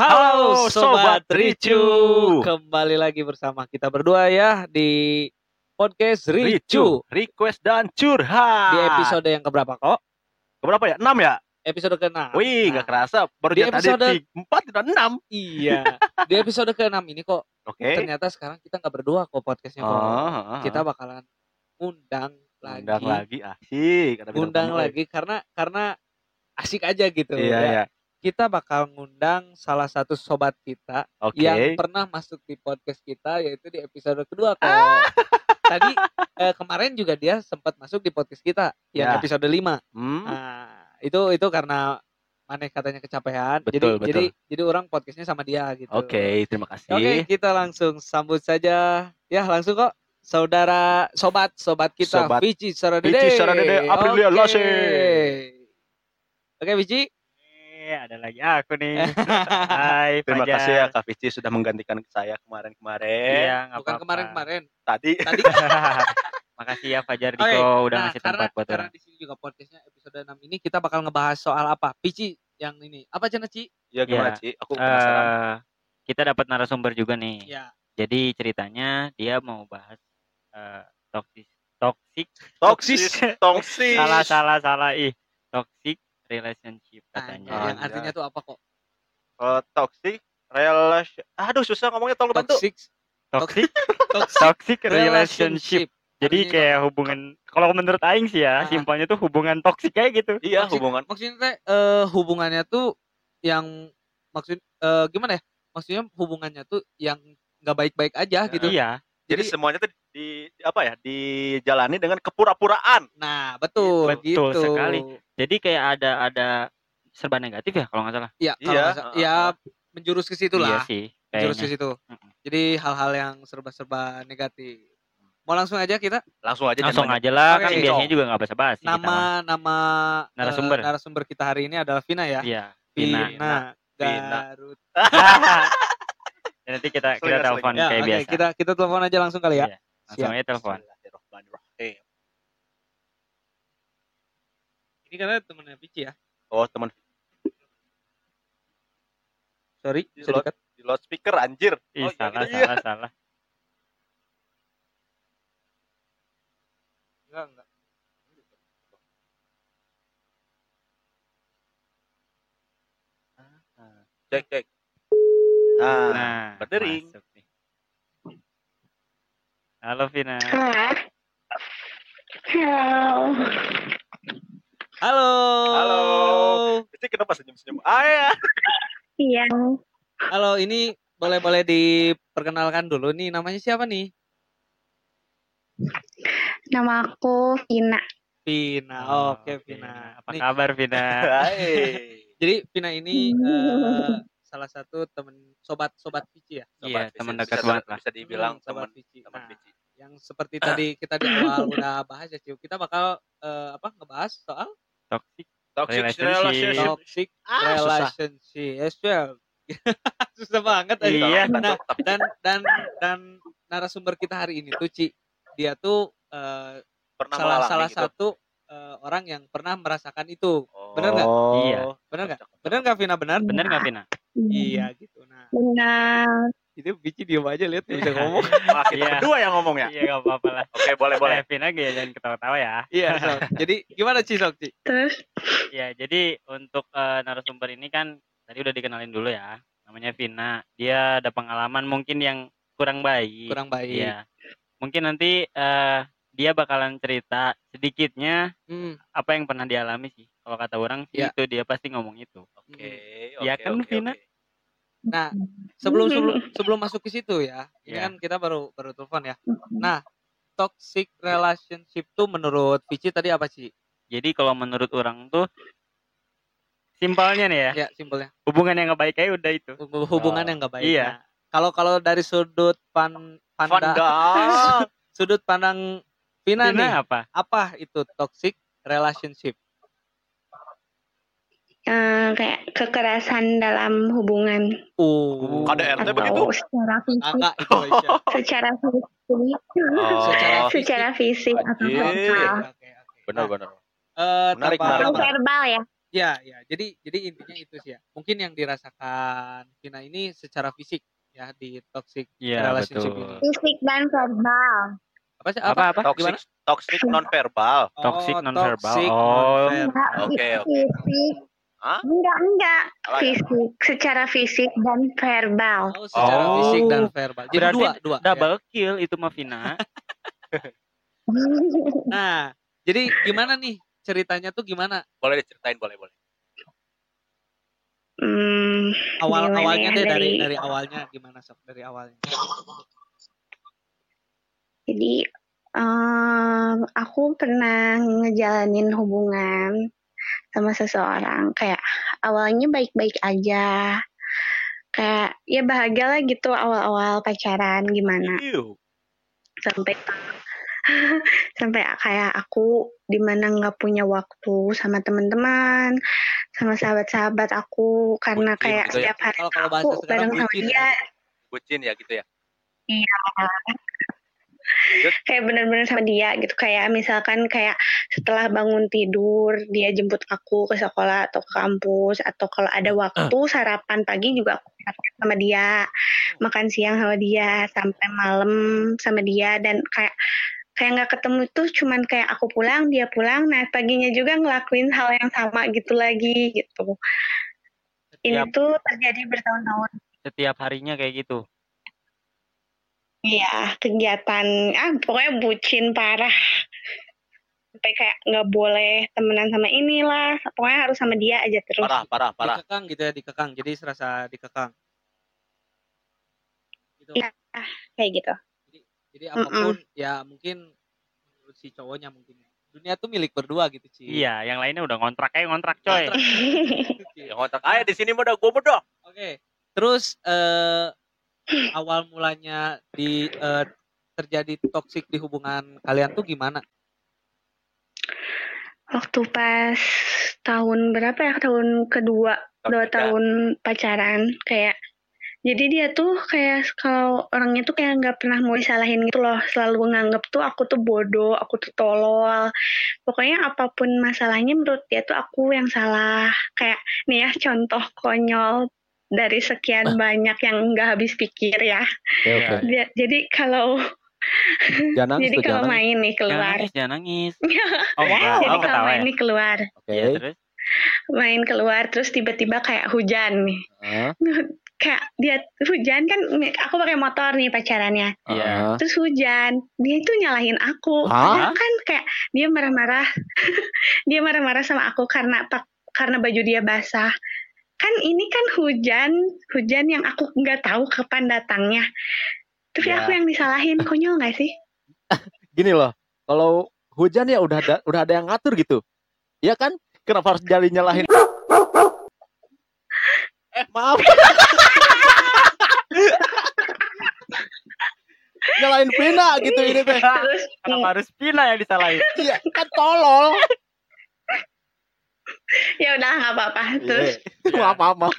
Halo Sobat Sobat Ricu. Ricu. Kembali lagi bersama kita berdua ya di podcast Ricu. Ricu, request dan curhat. Di episode yang keberapa kok? berapa ya? 6 ya? Episode ke-6. Wih, nggak Nah, kerasa baru di episode- tadi 4 udah 6. Iya. Di episode ke-6 ini kok Oke. ternyata sekarang kita nggak berdua kok podcastnya kok. Oh, Kita bakalan undang lagi. undang lagi asik. Undang lagi karena karena asik aja gitu. Iya, ya. iya. Kita bakal ngundang salah satu sobat kita Oke. yang pernah masuk di podcast kita yaitu di episode kedua kok. Ah. Tadi eh, kemarin juga dia sempat masuk di podcast kita yang Ya. episode 5. Hmm, Nah, itu itu karena Maneh katanya kecapean. jadi Betul, jadi betul. jadi orang podcastnya sama dia gitu. Oke, terima kasih. Oke, kita langsung sambut saja. Ya, langsung kok. Saudara, sobat, sobat kita, Sobat Vici Saradede. Vici Saradede, Aprilia Oke. Lase. Oke, Vici. Eh, ada lagi aku nih. Hai, Terima Fajar. kasih ya Kak Vici sudah menggantikan saya kemarin-kemarin. Iya, nggak Bukan apa-apa. kemarin-kemarin. Tadi Tadi Makasih ya Fajar Oke, Diko udah nah, ngasih karena, tempat buat karena orang. di sini juga podcastnya episode 6 ini kita bakal ngebahas soal apa? Vici yang ini. Apa Cina Ci? ya gimana, Iya. Ci? Aku penasaran. Eh, kita dapat narasumber juga nih. Ya. Jadi ceritanya dia mau bahas eh toxic toxic Toksis, toksis. salah salah salah ih toxic relationship Nah, katanya. yang Anjay. artinya tuh apa kok? Eh, toxic relation. Aduh, susah ngomongnya tolong bantu. Toxic, Toxic toxic toxic relationship. Jadi Artinya kayak hubungan kalau menurut aing sih Ah. ya, simpelnya tuh hubungan toksik kayak gitu. Iya, Maksud- hubungan. maksudnya teh eh, hubungannya tuh yang maksud eh, gimana ya? Maksudnya hubungannya tuh yang nggak baik-baik aja Ya. gitu. Iya. Jadi, semuanya tuh di di- apa ya? Dijalani dengan kepura-puraan. Nah, betul, Betul gitu. sekali. Jadi kayak ada ada serba negatif ya kalau nggak salah. Iya, kalau Iya, salah- ya menjurus ke situ Iya lah. sih. Menjurus ke Kayaknya. situ. Jadi hal-hal yang serba-serba negatif. Mau langsung aja kita Langsung aja Langsung aja lah, kan biasanya juga nggak basa-basi. kita mah. nama nama eh, Narasumber. narasumber kita hari ini adalah Vina ya. Iya. Vina, Vina. Vina. Garut. Dan nanti kita kita telepon Ya, kayak oke, biasa. kita kita telepon aja langsung kali ya. Iya. Langsung aja telepon. Ini karena temennya Vici ya. Oh, teman Sorry, Di loud- di loudspeaker anjir. Ih, Oh, iya, salah. Iya. salah, salah. Enggak, enggak. Cek, cek. Nah, Nah, berdering. Halo Vina. Halo. Halo. Halo. itu kenapa senyum-senyum? Ah, ya. Iya. Halo, ini boleh-boleh diperkenalkan dulu nih namanya siapa nih? Nama aku Vina. Vina. Oh, Oke, Vina. Apa Nih, kabar Vina? Hai. jadi Vina ini eh, salah satu temen sobat-sobat Vici ya. Iya, Sobat, teman bisa- dekat banget lah. Bisa dibilang Hmm, sobat teman Vici. teman Nah, Vici. yang seperti tadi kita di awal udah bahas ya, Ciu. Kita bakal eh, apa ngebahas soal Toxic. Toxic Relationship. relationship. toxic Ah, susah. relationship. Yes, well. susah banget aja. Iya. Nah, dan dan dan narasumber kita hari ini tuh Ci, dia tuh eh, Pernah salah mengalami salah gitu? satu eh, orang yang pernah merasakan itu. Oh. bener nggak? Iya. Bener nggak? Bener nggak Vina benar? Bener nggak Vina? Iya gitu. Nah, Benar. Itu Bici diem aja lihat nggak bisa ngomong. Wah, kita Iya. berdua yang ngomong ya. Iya nggak apa-apa lah. Oke, boleh boleh. Eh, Vina gak jangan ketawa-tawa ya. Iya. Sok. Jadi gimana Ci Sok Ci? Terus Ya, jadi untuk eh, narasumber ini kan tadi udah dikenalin dulu ya. Namanya Vina. Dia ada pengalaman mungkin yang kurang baik. Kurang baik. Iya. Mungkin nanti eh, dia bakalan cerita sedikitnya Hmm. apa yang pernah dialami sih. Kalau kata orang sih Iya. itu dia pasti ngomong itu. Oke, Iya oke, kan, oke, Vina? oke. Nah, sebelum sebelum sebelum masuk ke situ ya. Ini Iya. kan kita baru baru telepon ya. Nah, toxic relationship tuh menurut Vici tadi apa sih? Jadi kalau menurut orang tuh simpelnya nih ya, Ya, simpelnya. hubungan yang nggak baik kayak udah itu. Hub- Hubungan Oh, yang nggak baik. iya. Nah, Kalau kalau dari sudut pan panda, Vanda. sudut pandang Vina, nih, apa? apa itu toxic relationship? Eh, kayak kekerasan dalam hubungan Oh, KDRT atau begitu? secara fisik, Aisyah. secara fisik, Oh, Secara fisik. secara fisik atau verbal. Oke. benar benar. eh, Menarik, menarik. verbal ya. Ya, ya. Jadi jadi intinya itu sih ya. Mungkin yang dirasakan Vina ini secara fisik ya di toxic Iya, relationship betul. ini. Fisik dan verbal. Apa sih? Apa apa? Toxic toxic non verbal. Toxic Oh, non-verbal. toxic Oh. non-verbal. Enggak, Oke, oke. fisik. Hah? Enggak, enggak. Apa ya? Fisik, secara fisik dan verbal. Oh, secara Oh. fisik dan verbal. Jadi Berarti dua, dua. ya. Double kill itu mah Vina. Nah, jadi gimana nih ceritanya tuh gimana? Boleh diceritain, boleh, boleh. Hmm, Awal awalnya ya, deh dari dari- dari awalnya gimana sok dari awalnya. jadi em, aku pernah ngejalanin hubungan sama seseorang. Kayak awalnya baik-baik aja. Kayak ya bahagia lah gitu awal-awal pacaran gimana? Sampai sampai kayak aku di mana nggak punya waktu sama teman-teman sama sahabat-sahabat aku. Karena Bucin kayak gitu ya? setiap hari Kalau kalau aku bareng sama bucin dia. Ya. Bucin ya gitu ya. Kayak bener-bener sama dia gitu. Kayak misalkan kayak setelah bangun tidur dia jemput aku ke sekolah atau ke kampus atau kalau ada waktu sarapan pagi juga aku sarapan sama dia. Makan siang sama dia sampai malam sama dia. Dan kayak kayak nggak ketemu tuh cuman kayak aku pulang dia pulang. Nah paginya juga ngelakuin hal yang sama gitu lagi gitu. Ini tuh terjadi bertahun-tahun. Setiap harinya kayak gitu. Iya, kegiatan ah pokoknya bucin parah. Sampai kayak nggak boleh temenan sama inilah, pokoknya harus sama dia aja terus. Parah, parah, parah. Dikekang gitu ya, dikekang. Jadi serasa dikekang. Gitu. Iya. Kayak gitu. Jadi apa pun ya mungkin menurut si cowoknya mungkin ya. Dunia tuh milik berdua gitu sih. Iya, yang lainnya udah ngontrak aja ngontrak coy. Yang ngontrak aja di sini mah udah gua mah Oke. Terus eh awal mulanya di eh, terjadi toksik di hubungan kalian tuh gimana? Waktu pas tahun berapa ya? Tahun kedua, dua Tiga. tahun pacaran kayak jadi dia tuh kayak kalau orangnya tuh kayak nggak pernah mau disalahin gitu loh selalu nganggap tuh aku tuh bodoh aku tuh tolol pokoknya apa pun masalahnya menurut dia tuh aku yang salah kayak nih ya contoh konyol dari sekian banyak yang nggak habis pikir ya Oke oke. Dia- jadi kalau Jangan nangis jadi tuh, kalau jangan nangis. main nih Jangan keluar nangis, jangan nangis. Oh, enggak. jadi Oh, kalau ketawa main ya. nih keluar Oke. Iya, terus main keluar terus tiba-tiba kayak hujan nih Hah? kayak dia hujan kan aku pakai motor nih pacarannya Iya. Hah? terus hujan dia itu nyalahin aku? Padahal kan kayak dia marah-marah dia marah-marah sama aku karena pak karena baju dia basah kan ini kan hujan hujan yang aku nggak tahu kapan datangnya tapi Ya. aku yang disalahin konyol nggak sih Gini loh, kalau hujan ya udah ada, udah ada yang ngatur gitu. Iya kan? Kenapa harus jadi nyalahin? Eh, maaf. nyalahin Vina gitu ini teh. Kenapa harus Vina yang disalahin? Iya, kan tolol. Ya udah nggak apa-apa terus Iya. Maaf, maaf.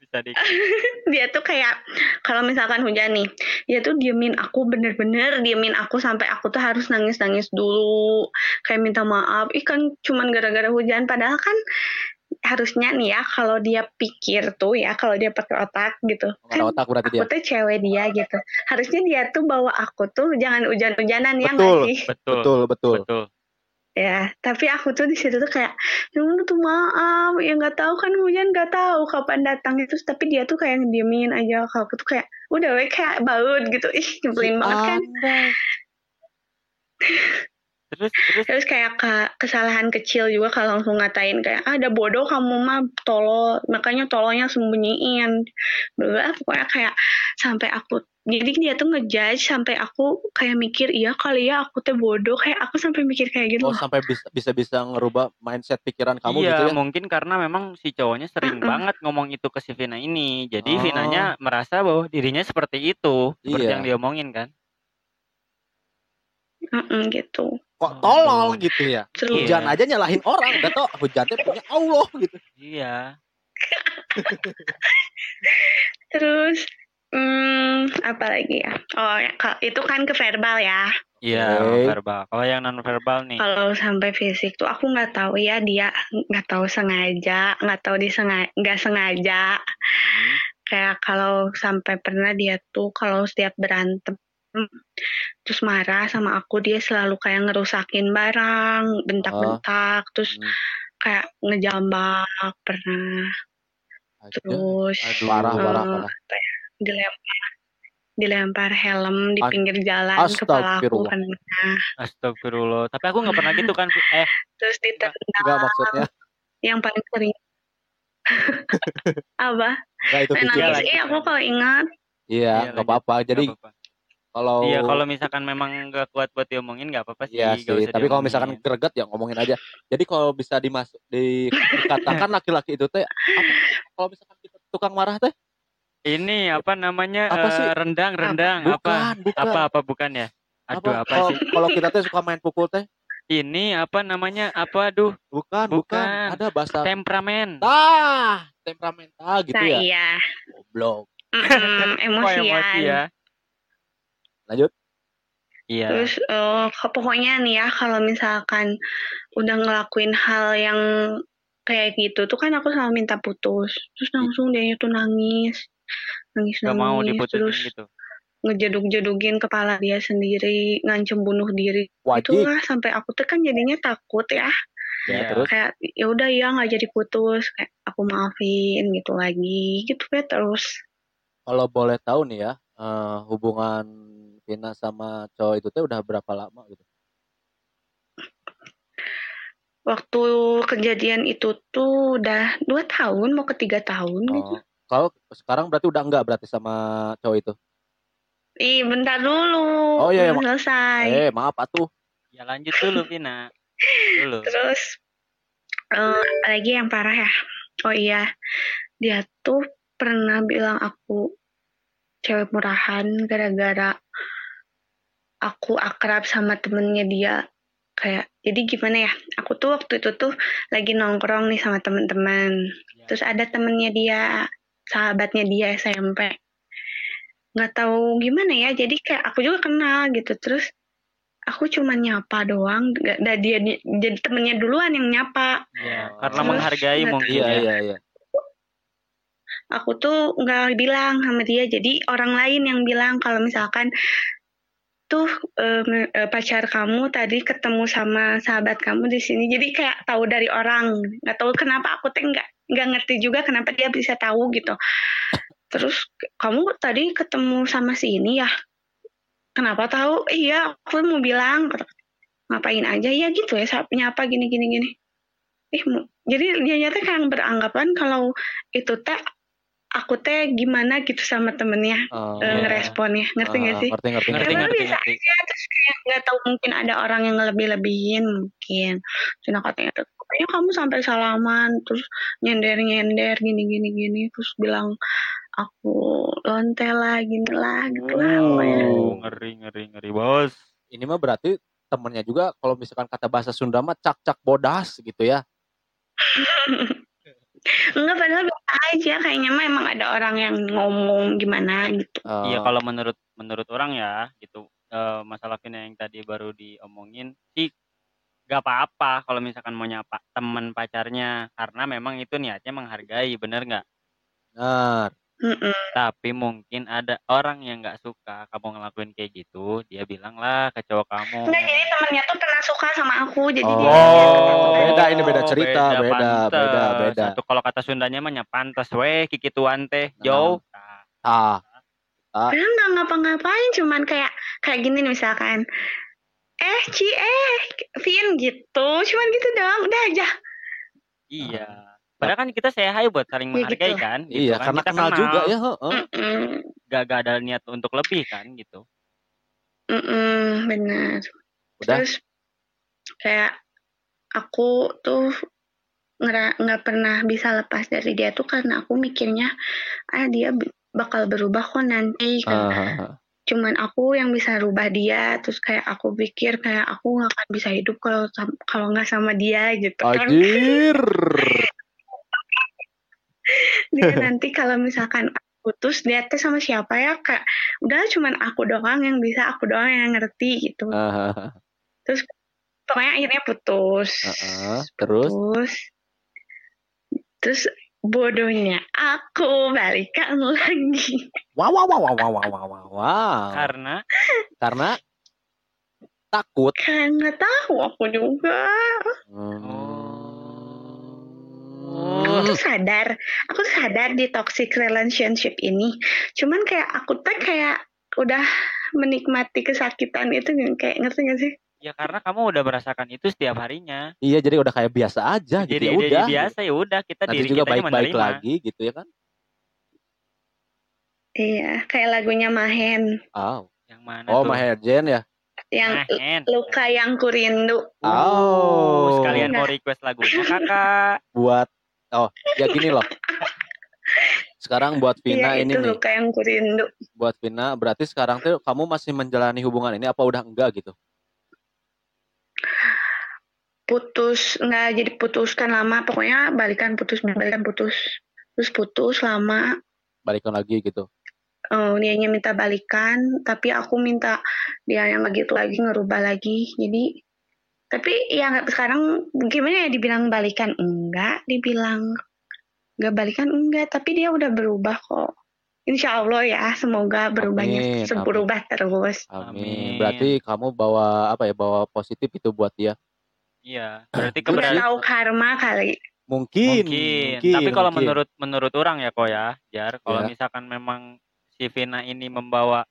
Bisa di dia tuh kayak kalau misalkan hujan nih dia tuh diemin aku bener-bener diemin aku sampai aku tuh harus nangis-nangis dulu kayak minta maaf ih kan cuman gara-gara hujan padahal kan harusnya nih ya kalau dia pikir tuh ya kalau dia pakai otak gitu kan otak berarti aku dia. tuh cewek dia gitu harusnya dia tuh bawa aku tuh jangan hujan-hujanan ya nggak sih betul. Betul, betul. Betul. Ya tapi aku tuh di situ tuh kayak ya tuh maaf ya nggak tahu kan hujan nggak tahu kapan datangnya terus tapi dia tuh kayak diemin aja aku tuh kayak udah we kayak baut gitu. Ih nyebelin banget kan. Terus terus terus kayak ke- kesalahan kecil juga kalau langsung ngatain kayak ah ada bodoh kamu mah tolol makanya tololnya sembunyiin Bla, pokoknya kayak sampai aku jadi dia tuh ngejudge sampai aku kayak mikir iya kali ya aku tuh bodoh kayak aku sampai mikir kayak gitu Oh, loh. sampai bisa bisa bisa ngerubah mindset pikiran kamu iya, gitu ya. mungkin karena memang si cowoknya sering Mm-mm. banget ngomong itu ke si Vina ini. Jadi Oh. Vinanya merasa bahwa dirinya seperti itu, seperti Iya. yang dia omongin kan. Mm-mm, gitu Kok tolol gitu ya. terus Iya. Hujan aja nyalahin orang, udah tau hujannya punya Allah gitu. Iya. Terus, hmm, apa lagi ya? Oh, ya, itu kan ke verbal ya. Iya, Oke. verbal. Kalau yang non verbal nih. Kalau sampai fisik tuh aku nggak tahu ya dia nggak tahu sengaja, nggak tahu disengaja, nggak sengaja. Hmm. Kayak kalau sampai pernah dia tuh kalau setiap berantem terus marah sama aku dia selalu kayak ngerusakin barang, bentak-bentak, terus Hmm. kayak ngejambak pernah, Aja. terus Aduh. Parah, eh, parah, parah. apa ya, dilempar dilempar helm di Ad- pinggir jalan kepala aku Astagfirullah. pernah, Astagfirullah. Tapi aku nggak pernah gitu kan. Eh, terus ditendang Enggak maksudnya. yang paling sering apa? Enggak itu Eh. Iya, nangis lanjut, ih aku lanjut. kalau ingat Iya, Iya, nggak lanjut. apa-apa. Jadi apa-apa. Kalau Iya, kalau misalkan memang nggak kuat buat diomongin nggak apa-apa sih. Iya sih, usah tapi kalau misalkan diomongin. greget ya ngomongin aja. Jadi kalau bisa dimasuk di, dikatakan laki-laki itu teh apa? Kalau misalkan kita tukang marah teh Ini apa namanya? Apa eh, sih? rendang, rendang. apa? bukan, bukan. Apa apa bukan ya? Aduh, apa, Kalau sih? kalau kita teh suka main pukul teh Ini apa namanya? Apa aduh? bukan, bukan, Bukan. Ada bahasa Temperamen. ah, temperamental gitu nah ya. iya Goblok. Kok emosian emosi ya? Lanjut. Iya. terus eh, ke- pokoknya nih ya kalau misalkan udah ngelakuin hal yang kayak gitu tuh kan aku selalu minta putus terus langsung dia tuh nangis nangis Gak mau nangis diputusin terus gitu. ngejeduk-jedukin kepala dia sendiri ngancem bunuh diri Wajib. itulah sampai aku tuh kan jadinya takut ya Ya, Iya. terus kayak ya udah ya nggak jadi putus kayak aku maafin gitu lagi gitu ya terus kalau boleh tahu nih ya, eh, hubungan Vina sama cowok itu teh udah berapa lama gitu? waktu kejadian itu tuh udah dua tahun mau ke tiga tahun gitu Oh, kalau sekarang berarti udah enggak berarti sama cowok itu? Ih, bentar dulu. Oh, iya, iya, belum selesai. Eh, maaf atuh. Ya lanjut dulu, Vina. Dulu. Terus eh apalagi yang parah ya. Oh iya, dia tuh pernah bilang aku cewek murahan gara-gara aku akrab sama temennya dia. Kayak, jadi gimana ya? Aku tuh waktu itu tuh lagi nongkrong nih sama teman-teman. Ya. Terus ada temennya dia, sahabatnya dia SMP. Nggak tahu gimana ya, jadi kayak aku juga kenal gitu. Terus aku cuma nyapa doang, nggak ada dia di- jadi temennya duluan yang nyapa. Iya, Oh. karena Terus menghargai mungkin Iya, ya. iya, iya. Aku tuh nggak bilang sama dia, jadi orang lain yang bilang kalau misalkan tuh eh, pacar kamu tadi ketemu sama sahabat kamu di sini, jadi kayak tahu dari orang. Nggak tahu kenapa aku tuh nggak nggak ngerti juga kenapa dia bisa tahu gitu. Terus kamu tadi ketemu sama si ini ya? Kenapa tahu? Iya, aku mau bilang ngapain aja ya gitu ya, nyapa gini gini gini. Eh, jadi dia nyata kayak beranggapan kalau itu teh aku teh gimana gitu sama temennya Oh, eh, Iya. ngeresponnya, ngerti ah, nggak sih? Ngerti, ngerti, Ngerti, ngerti. Emang ngerti, biasa ngerti. aja terus kayak nggak tahu mungkin ada orang yang ngelebih-lebihin mungkin. Cina katanya tuh, kayaknya kamu sampai salaman terus nyender-nyender gini-gini gini terus bilang aku lonte lah gini lah gitu lah pokoknya. Oh, ngeri, ngeri, ngeri, bos. Ini mah berarti temennya juga kalau misalkan kata bahasa Sunda mah cak-cak bodas gitu ya. Enggak padahal biasa aja kayaknya mah emang ada orang yang ngomong gimana gitu. Eh, Iya, kalau menurut menurut orang ya, gitu. eh, masalah Vina yang tadi baru diomongin sih gak apa-apa kalau misalkan mau nyapa teman pacarnya karena memang itu niatnya menghargai, bener nggak? benar. Mm-mm. Tapi mungkin ada orang yang nggak suka kamu ngelakuin kayak gitu, dia bilang lah ke cowok kamu. Enggak jadi temennya tuh pernah suka sama aku jadi dia Oh, beda ini beda cerita, beda, pantes. beda, beda. Satu kalau kata Sundanya mah nya pantes we kikituan teh, Nah. jauh. Ah, Padahal nggak ngapa-ngapain, cuman kayak kayak gini nih misalkan, eh Ci, eh Vin gitu, cuman gitu doang, udah aja. Iya. Padahal kan kita say hi buat saling Ya menghargai gitu. kan, gitu iya, kan. karena kita kenal juga ya, heeh. Gak, gak ada niat untuk lebih kan gitu. mm-mm, benar. Udah. Terus kayak aku tuh ngera- nggak pernah bisa lepas dari dia tuh karena aku mikirnya ah dia bakal berubah kok nanti kan. Ah. cuman aku yang bisa rubah dia terus kayak aku pikir kayak aku nggak akan bisa hidup kalau kalau nggak sama dia gitu kan Anjir dia nanti kalau misalkan putus dia teh sama siapa ya kak udah cuman aku doang yang bisa aku doang yang ngerti gitu uh-huh. terus pokoknya akhirnya putus uh-huh. terus putus. terus bodohnya aku balikan lagi wow wow wow wow wow wow wow, wow. karena karena takut karena tahu aku juga hmm aku tuh sadar aku tuh sadar di toxic relationship ini cuman kayak aku tuh kayak udah menikmati kesakitan itu kayak ngerti gak sih ya karena kamu udah merasakan itu setiap harinya. iya jadi udah kayak biasa aja gitu Jadi ya jadi udah biasa ya udah kita nanti diri juga kita baik-baik menerima. lagi gitu ya kan iya kayak lagunya Mahen oh Yang mana oh tuh? Maher Jen ya yang Mahen. luka yang kurindu Oh. Uh, sekalian Enggak. mau request lagunya kakak. buat oh ya gini loh. Sekarang buat Vina iya ini itu nih. luka yang kurindu buat Vina berarti sekarang tuh kamu masih menjalani hubungan ini apa udah enggak gitu? Putus nggak jadi putuskan lama. Pokoknya balikan putus balikan putus. Terus putus lama. Balikan lagi gitu. Oh dianya minta balikan tapi aku minta dia yang lagi itu lagi ngerubah lagi. Jadi tapi ya nggak- sekarang gimana ya dibilang balikan enggak dibilang nggak balikan enggak tapi dia udah berubah kok Insya Allah ya semoga berubahnya amin. berubah terus amin. Berarti kamu bawa apa ya bawa positif itu buat dia Iya, berarti udah keberatan tahu karma kali mungkin mungkin. Tapi kalau mungkin. menurut menurut orang ya kok ya, Jar, kalau Ya. misalkan memang si Vina ini membawa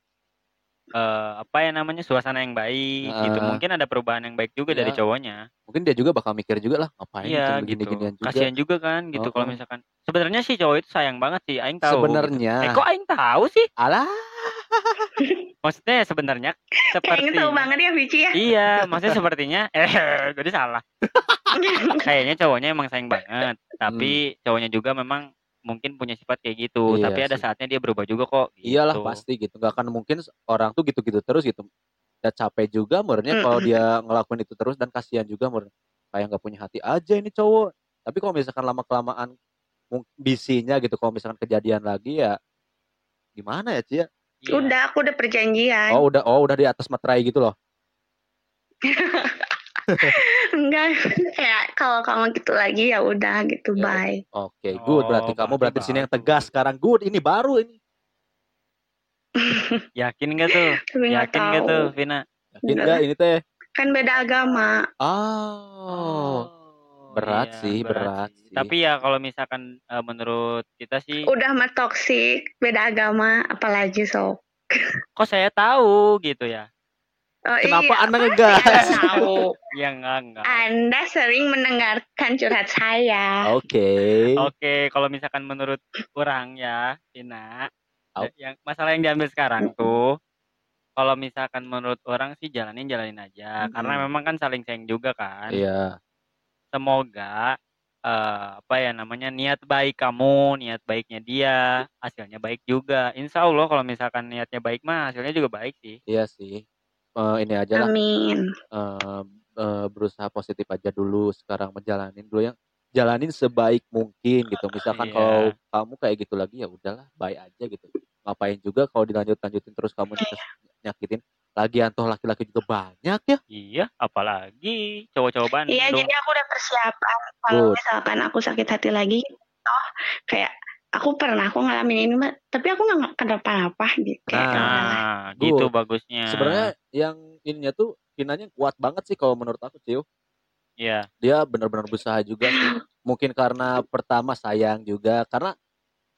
eh apa ya namanya suasana yang baik gitu, Ah. mungkin ada perubahan yang baik juga dari Ya. cowoknya. mungkin dia juga bakal mikir juga lah ngapain Iya begini gitu. ginian juga Kasihan juga kan gitu kalau Oh. misalkan sebenarnya sih cowok itu sayang banget sih, aing tahu. gitu. sebenarnya Eh kok aing tahu sih? alah Maksudnya ya sebenarnya kayaknya seperti tahu banget ya Vici ya Iya, maksudnya sepertinya eh jadi salah. Kayaknya cowoknya emang sayang banget, tapi cowoknya juga memang mungkin punya sifat kayak gitu. Iya tapi ada sih. saatnya dia berubah juga kok iyalah gitu. pasti gitu nggak akan mungkin orang tuh gitu-gitu terus gitu udah capek juga menurutnya kalau dia ngelakuin itu terus dan kasihan juga menurut kayak nggak punya hati aja ini cowok tapi kalau misalkan lama kelamaan bisinya gitu kalau misalkan kejadian lagi ya gimana ya Cia? Iya. udah aku udah perjanjian Oh udah oh udah di atas materai gitu loh. enggak kayak kalau kamu gitu lagi ya udah gitu Ya bye Oke, good. Berarti Oh, kamu berarti berarti sini yang tegas sekarang. Good. Ini baru ini. Yakin gak tuh? tapi nggak Yakin gak tahu tuh, Vina? Yakin Enggak. nggak ini teh? kan beda agama Oh, berat iya, sih, berat sih. Tapi ya kalau misalkan eh, menurut kita sih, udah mah toksik beda agama apalagi sok kok saya tahu gitu ya? Oh, Kenapa iya, Anda pasti ngegas? Anda tahu Ya enggak enggak. Anda sering mendengarkan curhat saya Oke. Oke, kalau misalkan menurut orang ya, Vina, Au. ya- yang masalah yang diambil sekarang tuh, kalau misalkan menurut orang sih jalanin jalanin aja, karena Mm-mm. memang kan saling sayang juga kan. Iya. Semoga eh, apa ya namanya niat baik kamu, niat baiknya dia, hasilnya baik juga. Insya Allah kalau misalkan niatnya baik mah hasilnya juga baik sih. Iya sih. Eh, ini aja lah. amin eh, eh, berusaha positif aja dulu. Sekarang menjalanin dulu yang jalanin sebaik mungkin gitu. Misalkan Iya. kalau kamu kayak gitu lagi ya udahlah, baik aja gitu. Ngapain juga kalau dilanjut lanjutin terus kamu nyakit- nyakitin. Lagian toh laki-laki juga banyak ya. Iya, apalagi cowok-cowok Bandung. iya jadi aku udah persiapan kalau misalkan aku sakit hati lagi oh kayak aku pernah aku ngalamin ini Mbak, tapi aku nggak kenapa-napa gitu kayak Nah. gitu bagusnya. Sebenarnya yang ininya tuh Vinanya kuat banget sih kalau menurut aku Cio. Iya. Dia benar-benar berusaha juga sih. Mungkin karena pertama sayang juga. Karena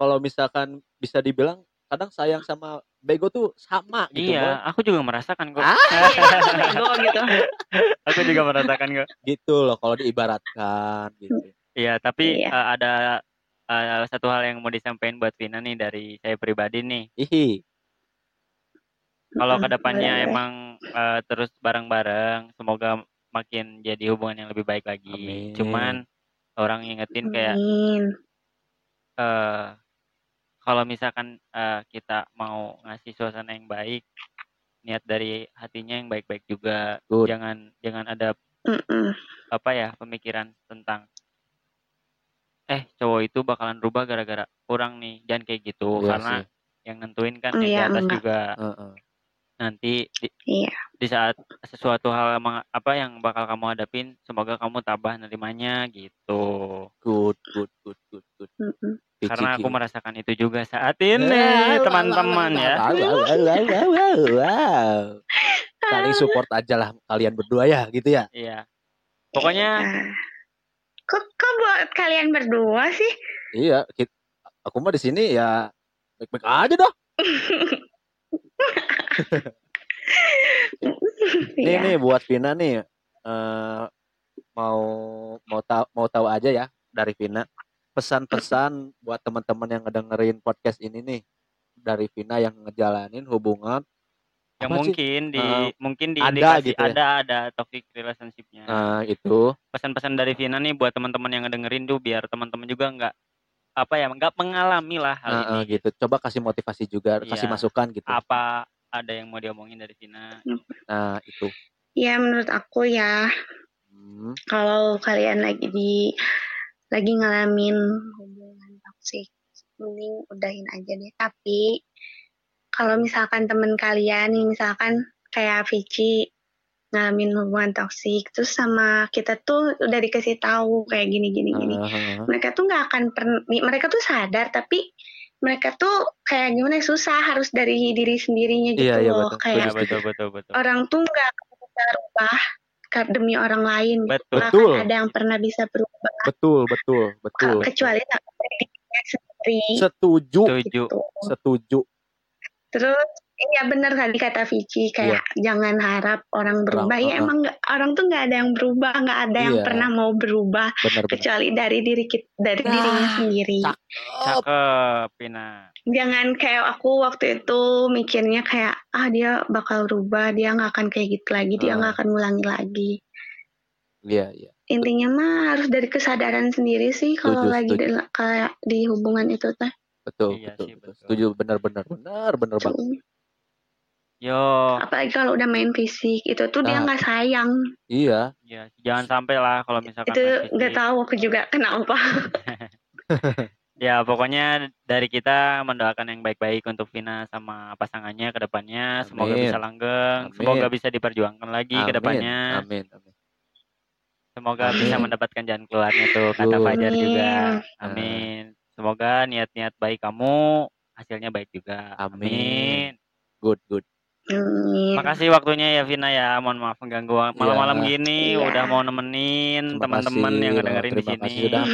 kalau misalkan bisa dibilang kadang sayang sama bego tuh sama gitu. Iya, aku juga merasakan kok. Ah. Iya, bego gitu aku juga merasakan kok. Gitu loh kalau diibaratkan gitu. Iya, tapi Iya. eh, ada eh, satu hal yang mau disampaikan buat Vina nih dari saya pribadi nih. Hihi. Kalau boleh, boleh. emang eh, terus bareng-bareng, semoga makin jadi hubungan yang lebih baik lagi. Amin. Cuman orang ingetin kayak Amin. eh kalau misalkan eh, kita mau ngasih suasana yang baik, niat dari hatinya yang baik-baik juga. Good. Jangan jangan ada Mm-mm. apa ya pemikiran tentang eh cowok itu bakalan berubah gara-gara kurang nih jangan kayak gitu Iya karena sih. yang nentuin kan Oh, yang di iya, atas enggak. juga Heeh. nanti di, Iya. di saat sesuatu hal apa yang bakal kamu hadapin semoga kamu tabah nerimanya gitu Good, good, good, good, good. Mm-mm. karena aku merasakan itu juga saat ini teman-teman ya Wow, wow, wow, wow, wow, wow. Saling support aja lah kalian berdua ya gitu ya. iya pokoknya Ah. Kok, kok buat kalian berdua sih? Iya, kit- aku mah di sini ya baik-baik aja dah. Nih Iya. nih buat Vina nih eh mau mau tahu mau tahu aja ya dari Vina pesan-pesan buat teman-teman yang ngedengerin podcast ini nih dari Vina yang ngejalanin hubungan yang apa sih? mungkin di mungkin di ada gitu ya. ada ada toxic relationshipnya Nah, itu pesan-pesan dari Vina nih buat teman-teman yang ngedengerin tuh biar teman-teman juga nggak apa ya nggak mengalami lah hal Nah, ini gitu. Coba kasih motivasi juga, kasih Iya. masukan gitu. apa ada yang mau diomongin dari Vina Nah, itu. Ya menurut aku ya Hmm, kalau kalian lagi di lagi ngalamin hubungan toksik mending udahin aja deh tapi kalau misalkan temen kalian nih misalkan kayak Vici ngalamin hubungan toksik terus sama kita tuh udah dikasih tahu kayak gini gini gini eh, eh, mereka tuh nggak akan pernah mereka tuh sadar tapi mereka tuh kayak gimana ya, susah harus dari diri sendirinya gitu Iya, iya, loh betul. kayak ya betul betul betul orang tuh nggak bisa rubah ka- demi orang lain gitu. betul Betul. ada yang pernah bisa berubah betul, betul, betul. ke- kecuali dirinya sendiri Setuju, setuju gitu. setuju. Terus iya benar tadi kata Vici kayak jangan harap orang berubah. uh-uh. ya emang orang tuh nggak ada yang berubah, nggak ada yang Iya. pernah mau berubah benar. kecuali dari diri kita, dari Nah, dirinya sendiri. cakep. cakep Vina Jangan kayak aku waktu itu mikirnya kayak ah dia bakal berubah, dia nggak akan kayak gitu lagi, dia Ah. nggak akan ngulangi lagi. Iya, iya. Intinya mah harus dari kesadaran sendiri sih kalau lagi di, kayak di hubungan itu teh. Betul, Iya betul, sih, betul. Setuju, benar, benar, benar, benar banget. Yo Apalagi kalau udah main fisik itu tuh dia Nah. nggak sayang. Iya, ya jangan sampai lah kalau misalkan itu nggak tahu aku juga kenapa. ya pokoknya dari kita mendoakan yang baik-baik untuk Vina sama pasangannya ke depannya semoga Amin. bisa langgeng Amin. semoga bisa diperjuangkan lagi ke amin, depannya amin, amin. semoga Amin. bisa mendapatkan jalan keluarnya tuh kata. Fajar juga Amin. Semoga niat-niat baik kamu hasilnya baik juga Amin. amin Good, good. Amin. makasih waktunya ya Vina ya mohon maaf mengganggu malam-malam gini Iya. udah mau nemenin teman-teman yang loh, ngedengerin di sini kasih sudah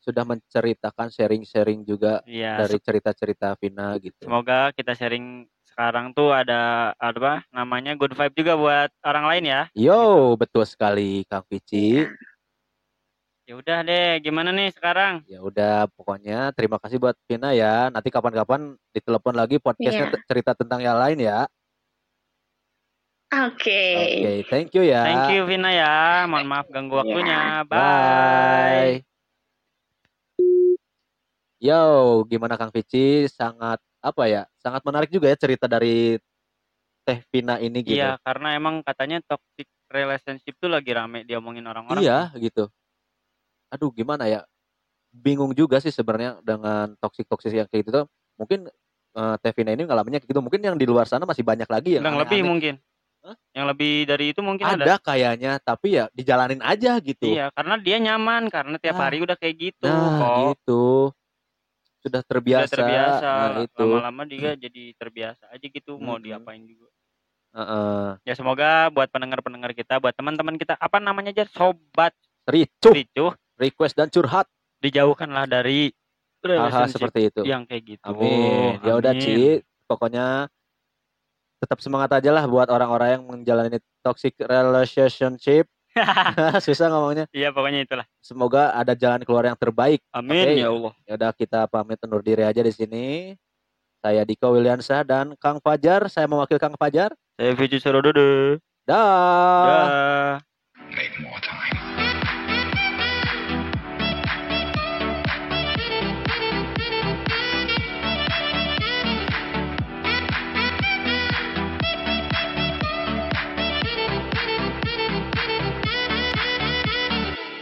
sudah menceritakan sharing-sharing juga Iya, dari cerita-cerita Vina gitu. Semoga kita sharing sekarang tuh ada apa namanya good vibe juga buat orang lain ya. Yo, betul sekali Kang Vici. Ya udah deh, gimana nih sekarang? Ya udah, pokoknya terima kasih buat Vina ya. Nanti kapan-kapan ditelepon lagi podcastnya te- cerita tentang yang lain ya. Oke. Oke, thank you ya. Thank you Vina ya. Mohon maaf ganggu Iya. waktunya. Bye. Bye. Yo, gimana Kang Vici? Sangat apa ya? Sangat menarik juga ya cerita dari Teh Vina ini gitu. Iya, karena emang katanya toxic relationship tuh lagi rame diomongin orang-orang. Iya, gitu. Aduh, gimana ya? Bingung juga sih sebenarnya dengan toksik-toksik yang kayak gitu tuh. Mungkin eh, Teh Vina ini ngalaminnya kayak gitu. Mungkin yang di luar sana masih banyak lagi yang Yang lebih mungkin. Hah? Yang lebih dari itu mungkin ada. ada kayaknya, tapi ya dijalanin aja gitu. Iya, karena dia nyaman karena tiap Ah. hari udah kayak gitu Nah, kok. gitu. Sudah Udah terbiasa. terbiasa. Nah, itu. Lama-lama dia jadi terbiasa aja gitu mau Mm-mm. diapain juga. Heeh. Ya semoga buat pendengar-pendengar kita, buat teman-teman kita, apa namanya aja, sobat Ricuh, ricuh, request dan curhat dijauhkanlah dari hal-hal relationship seperti itu. yang kayak gitu. Amin. Ya udah. Ci. Pokoknya tetap semangat aja lah buat orang-orang yang menjalani toxic relationship. Susah ngomongnya. Iya pokoknya itulah. Semoga ada jalan keluar yang terbaik. Amin Oke. ya Allah. Ya udah kita pamit undur diri aja di sini. Saya Diko Williansyah dan Kang Fajar. Saya mewakili Kang Fajar. Saya Vici Sarododo. Dah. Dah. Make more time.